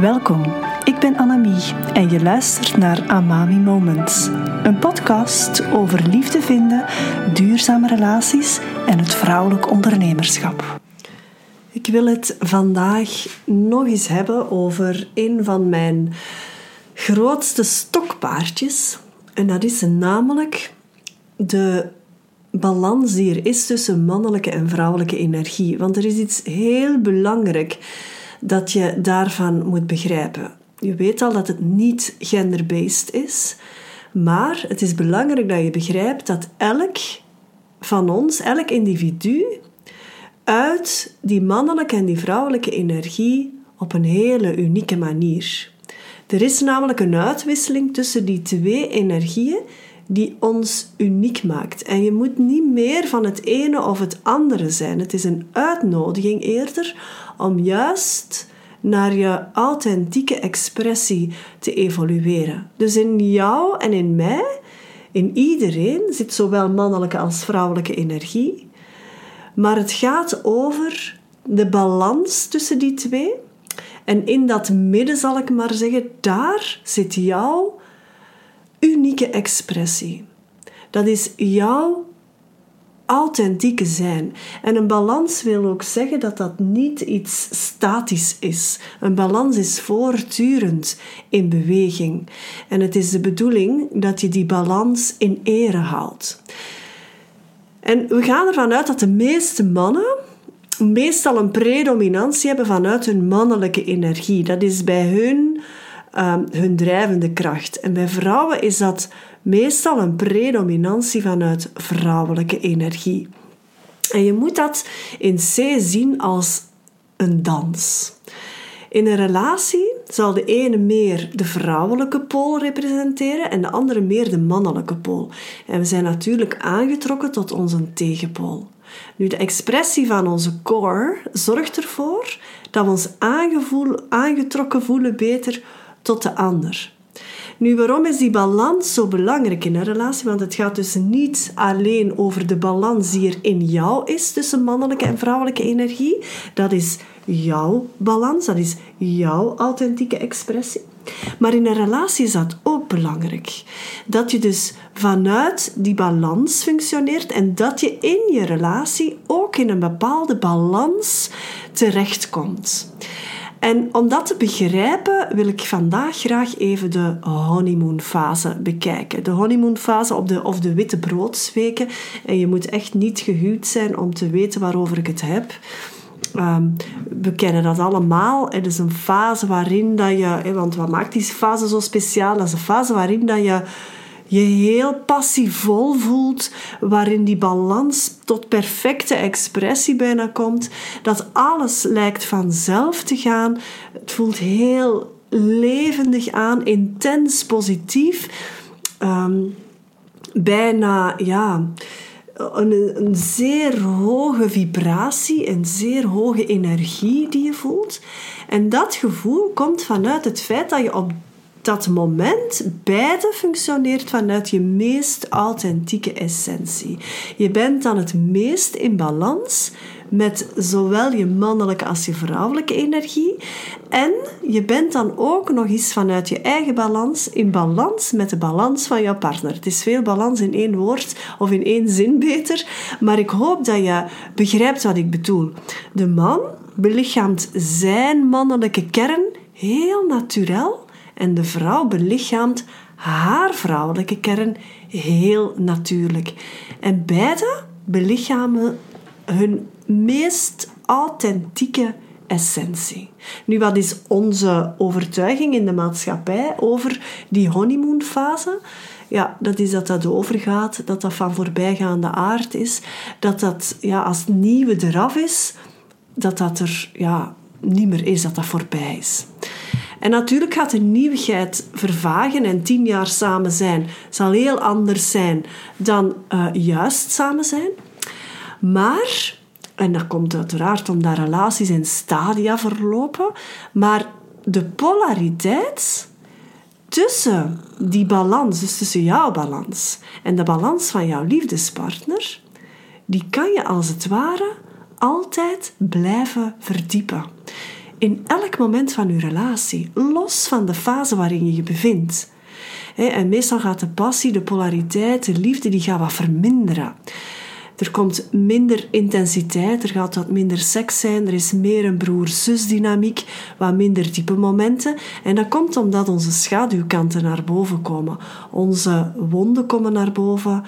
Welkom, ik ben Annemie en je luistert naar Amami Moments. Een podcast over liefde vinden, duurzame relaties en het vrouwelijk ondernemerschap. Ik wil het vandaag nog eens hebben over een van mijn grootste stokpaardjes. En dat is namelijk de balans die er is tussen mannelijke en vrouwelijke energie. Want er is iets heel belangrijk dat je daarvan moet begrijpen. Je weet al dat het niet genderbased is, maar het is belangrijk dat je begrijpt dat elk van ons, elk individu, uit die mannelijke en die vrouwelijke energie op een hele unieke manier. Er is namelijk een uitwisseling tussen die twee energieën die ons uniek maakt. En je moet niet meer van het ene of het andere zijn. Het is een uitnodiging eerder om juist naar je authentieke expressie te evolueren. Dus in jou en in mij, in iedereen, zit zowel mannelijke als vrouwelijke energie. Maar het gaat over de balans tussen die twee. En in dat midden zal ik maar zeggen, daar zit jouw unieke expressie. Dat is jouw authentieke zijn. En een balans wil ook zeggen dat dat niet iets statisch is. Een balans is voortdurend in beweging. En het is de bedoeling dat je die balans in ere houdt. En we gaan ervan uit dat de meeste mannen meestal een predominantie hebben vanuit hun mannelijke energie. Dat is bij hun um, hun drijvende kracht. En bij vrouwen is dat meestal een predominantie vanuit vrouwelijke energie. En je moet dat in C zien als een dans. In een relatie zal de ene meer de vrouwelijke pool representeren en de andere meer de mannelijke pool. En we zijn natuurlijk aangetrokken tot onze tegenpool. Nu, de expressie van onze core zorgt ervoor dat we ons aangetrokken voelen beter tot de ander. Nu, waarom is die balans zo belangrijk in een relatie? Want het gaat dus niet alleen over de balans die er in jou is tussen mannelijke en vrouwelijke energie. Dat is jouw balans, dat is jouw authentieke expressie. Maar in een relatie is dat ook belangrijk. Dat je dus vanuit die balans functioneert en dat je in je relatie ook in een bepaalde balans terechtkomt. En om dat te begrijpen wil ik vandaag graag even de honeymoonfase bekijken. De honeymoonfase op de, of de witte broodsweken. En je moet echt niet gehuwd zijn om te weten waarover ik het heb. Um, we kennen dat allemaal. Het is een fase waarin dat je... Want wat maakt die fase zo speciaal? Dat is een fase waarin dat je je heel passievol voelt, waarin die balans tot perfecte expressie bijna komt, dat alles lijkt vanzelf te gaan. Het voelt heel levendig aan, intens positief, um, bijna ja. Een, een, zeer hoge vibratie, een zeer hoge energie die je voelt. En dat gevoel komt vanuit het feit dat je op dat moment beide functioneert vanuit je meest authentieke essentie. Je bent dan het meest in balans met zowel je mannelijke als je vrouwelijke energie. En je bent dan ook nog eens vanuit je eigen balans in balans met de balans van jouw partner. Het is veel balans in één woord of in één zin beter, maar ik hoop dat je begrijpt wat ik bedoel. De man belichaamt zijn mannelijke kern heel natuurlijk en de vrouw belichaamt haar vrouwelijke kern heel natuurlijk. En beide belichamen hun meest authentieke essentie. Nu, wat is onze overtuiging in de maatschappij over die honeymoonfase? Ja, dat is dat dat overgaat, dat dat van voorbijgaande aard is, dat dat ja, als nieuwe eraf is, dat dat er ja, niet meer is, dat dat voorbij is. En natuurlijk gaat de nieuwigheid vervagen en tien jaar samen zijn zal heel anders zijn dan uh, juist samen zijn. Maar, en dat komt uiteraard omdat relaties in stadia verlopen, maar de polariteit tussen die balans, dus tussen jouw balans en de balans van jouw liefdespartner, die kan je als het ware altijd blijven verdiepen. In elk moment van uw relatie, los van de fase waarin je je bevindt. En meestal gaat de passie, de polariteit, de liefde, die gaat wat verminderen. Er komt minder intensiteit, er gaat wat minder seks zijn, er is meer een broer-zus dynamiek, wat minder diepe momenten. En dat komt omdat onze schaduwkanten naar boven komen. Onze wonden komen naar boven,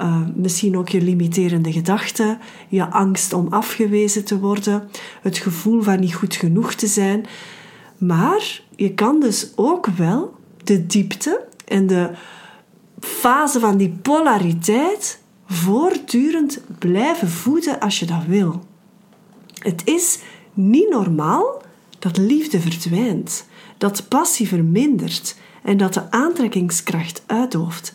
uh, misschien ook je limiterende gedachten, je angst om afgewezen te worden, het gevoel van niet goed genoeg te zijn. Maar je kan dus ook wel de diepte en de fase van die polariteit voortdurend blijven voeden als je dat wil. Het is niet normaal dat liefde verdwijnt, dat passie vermindert en dat de aantrekkingskracht uitdooft.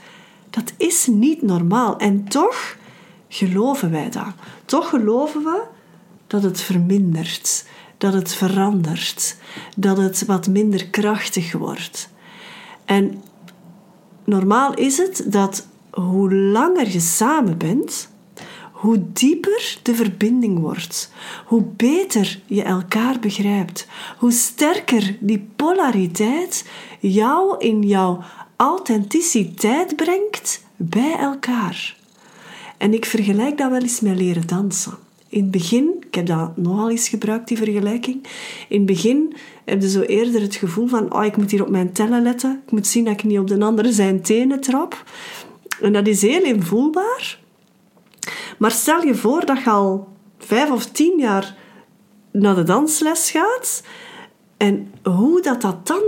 Dat is niet normaal en toch geloven wij dat. Toch geloven we dat het vermindert, dat het verandert, dat het wat minder krachtig wordt. En normaal is het dat hoe langer je samen bent, hoe dieper de verbinding wordt, hoe beter je elkaar begrijpt, hoe sterker die polariteit jou in jouw authenticiteit brengt bij elkaar. En ik vergelijk dat wel eens met leren dansen. In het begin, ik heb dat nogal eens gebruikt, die vergelijking. In het begin heb je zo eerder het gevoel van, oh, ik moet hier op mijn tellen letten. Ik moet zien dat ik niet op de andere zijn tenen trap. En dat is heel invoelbaar. Maar stel je voor dat je al vijf of tien jaar naar de dansles gaat en hoe dat, dat dan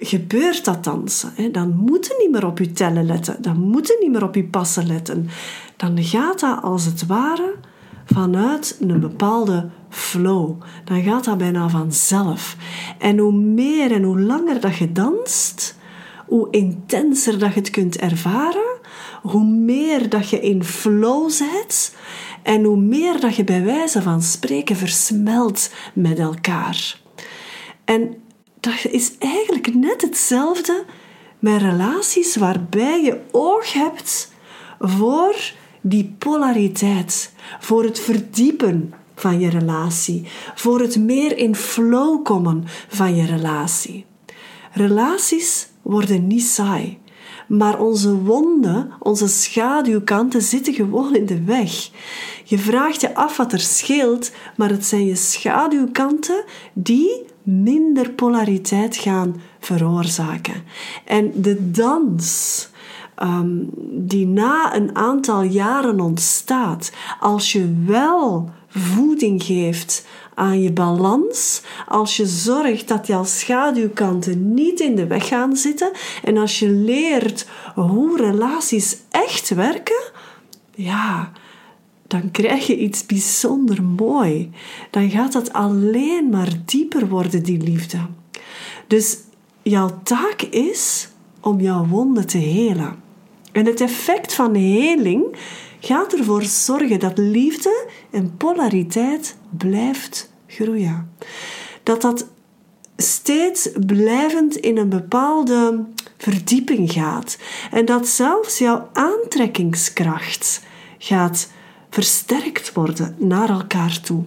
gebeurt, dat dansen. Hè? Dan moet je niet meer op je tellen letten, dan moet je niet meer op je passen letten. Dan gaat dat als het ware vanuit een bepaalde flow. Dan gaat dat bijna vanzelf. En hoe meer en hoe langer dat je danst, hoe intenser dat je het kunt ervaren, hoe meer dat je in flow zit en hoe meer dat je bij wijze van spreken versmelt met elkaar. En is eigenlijk net hetzelfde met relaties waarbij je oog hebt voor die polariteit, voor het verdiepen van je relatie, voor het meer in flow komen van je relatie. Relaties worden niet saai. Maar onze wonden, onze schaduwkanten zitten gewoon in de weg. Je vraagt je af wat er scheelt, maar het zijn je schaduwkanten die minder polariteit gaan veroorzaken. En de dans ehm, die na een aantal jaren ontstaat, als je wel voeding geeft aan je balans, als je zorgt dat jouw schaduwkanten niet in de weg gaan zitten en als je leert hoe relaties echt werken, ja, dan krijg je iets bijzonder mooi. Dan gaat het alleen maar dieper worden, die liefde. Dus jouw taak is om jouw wonden te helen. En het effect van heling gaat ervoor zorgen dat liefde en polariteit blijft groeien. Dat dat steeds blijvend in een bepaalde verdieping gaat. En dat zelfs jouw aantrekkingskracht gaat versterkt worden naar elkaar toe.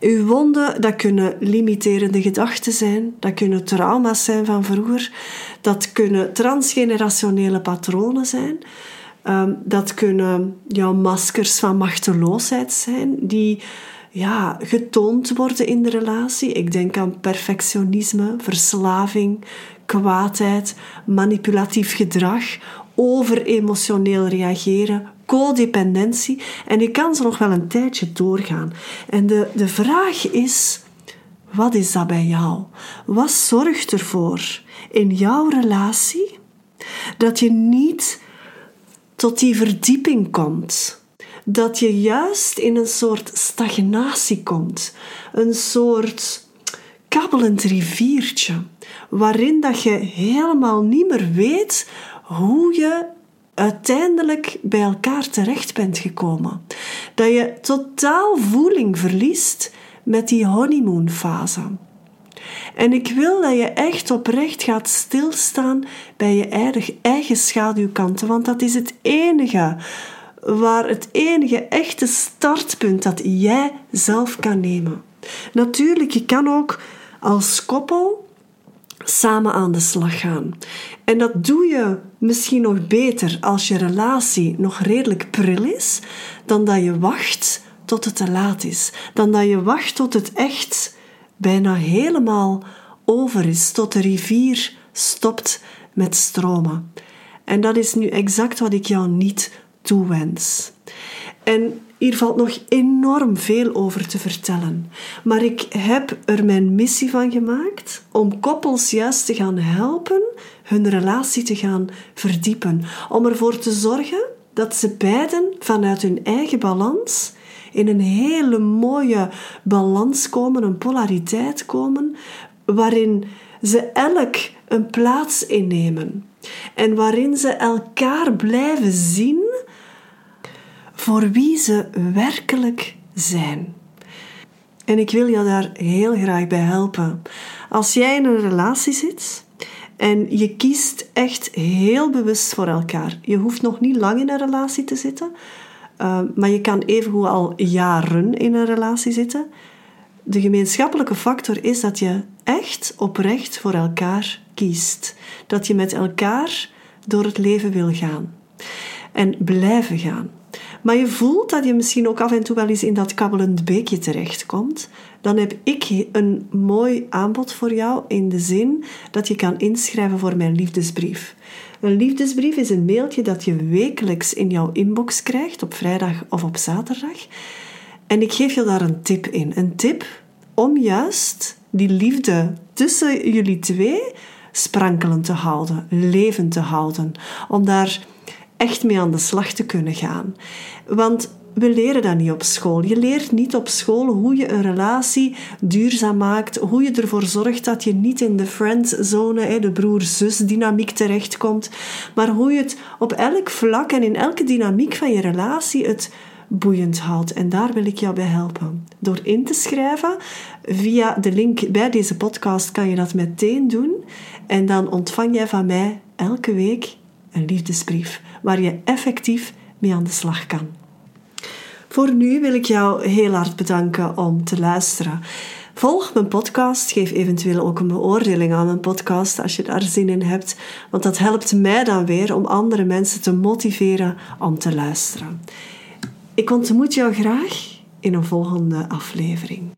Uw wonden, dat kunnen limiterende gedachten zijn, dat kunnen trauma's zijn van vroeger, dat kunnen transgenerationele patronen zijn, ehm, dat kunnen maskers van machteloosheid zijn, die ja, getoond worden in de relatie. Ik denk aan perfectionisme, verslaving, kwaadheid, manipulatief gedrag, overemotioneel reageren, codependentie. En je kan ze nog wel een tijdje doorgaan. En de, de vraag is: wat is dat bij jou? Wat zorgt ervoor in jouw relatie dat je niet tot die verdieping komt? Dat je juist in een soort stagnatie komt, een soort kabbelend riviertje, waarin dat je helemaal niet meer weet hoe je uiteindelijk bij elkaar terecht bent gekomen. Dat je totaal voeling verliest met die honeymoonfase. En ik wil dat je echt oprecht gaat stilstaan bij je eigen schaduwkanten, want dat is het enige waar het enige echte startpunt dat jij zelf kan nemen. Natuurlijk, je kan ook als koppel samen aan de slag gaan. En dat doe je misschien nog beter als je relatie nog redelijk pril is, dan dat je wacht tot het te laat is. Dan dat je wacht tot het echt bijna helemaal over is, tot de rivier stopt met stromen. En dat is nu exact wat ik jou niet toewens. En hier valt nog enorm veel over te vertellen. Maar ik heb er mijn missie van gemaakt om koppels juist te gaan helpen hun relatie te gaan verdiepen. Om ervoor te zorgen dat ze beiden vanuit hun eigen balans in een hele mooie balans komen, een polariteit komen, waarin ze elk een plaats innemen en waarin ze elkaar blijven zien voor wie ze werkelijk zijn. En ik wil jou daar heel graag bij helpen. Als jij in een relatie zit en je kiest echt heel bewust voor elkaar, je hoeft nog niet lang in een relatie te zitten, uh, maar je kan evengoed al jaren in een relatie zitten. De gemeenschappelijke factor is dat je echt oprecht voor elkaar kiest. Dat je met elkaar door het leven wil gaan en blijven gaan. Maar je voelt dat je misschien ook af en toe wel eens in dat kabbelend beekje terechtkomt. Dan heb ik een mooi aanbod voor jou in de zin dat je kan inschrijven voor mijn liefdesbrief. Een liefdesbrief is een mailtje dat je wekelijks in jouw inbox krijgt op vrijdag of op zaterdag. En ik geef je daar een tip in. Een tip om juist die liefde tussen jullie twee sprankelend te houden, levend te houden. Om daar echt mee aan de slag te kunnen gaan. Want we leren dat niet op school. Je leert niet op school hoe je een relatie duurzaam maakt, hoe je ervoor zorgt dat je niet in de friendzone, de broer-zus dynamiek terechtkomt, maar hoe je het op elk vlak en in elke dynamiek van je relatie het boeiend houdt. En daar wil ik jou bij helpen. Door in te schrijven via de link bij deze podcast kan je dat meteen doen. En dan ontvang jij van mij elke week een liefdesbrief waar je effectief mee aan de slag kan. Voor nu wil ik jou heel hard bedanken om te luisteren. Volg mijn podcast, geef eventueel ook een beoordeling aan mijn podcast als je daar zin in hebt, want dat helpt mij dan weer om andere mensen te motiveren om te luisteren. Ik ontmoet jou graag in een volgende aflevering.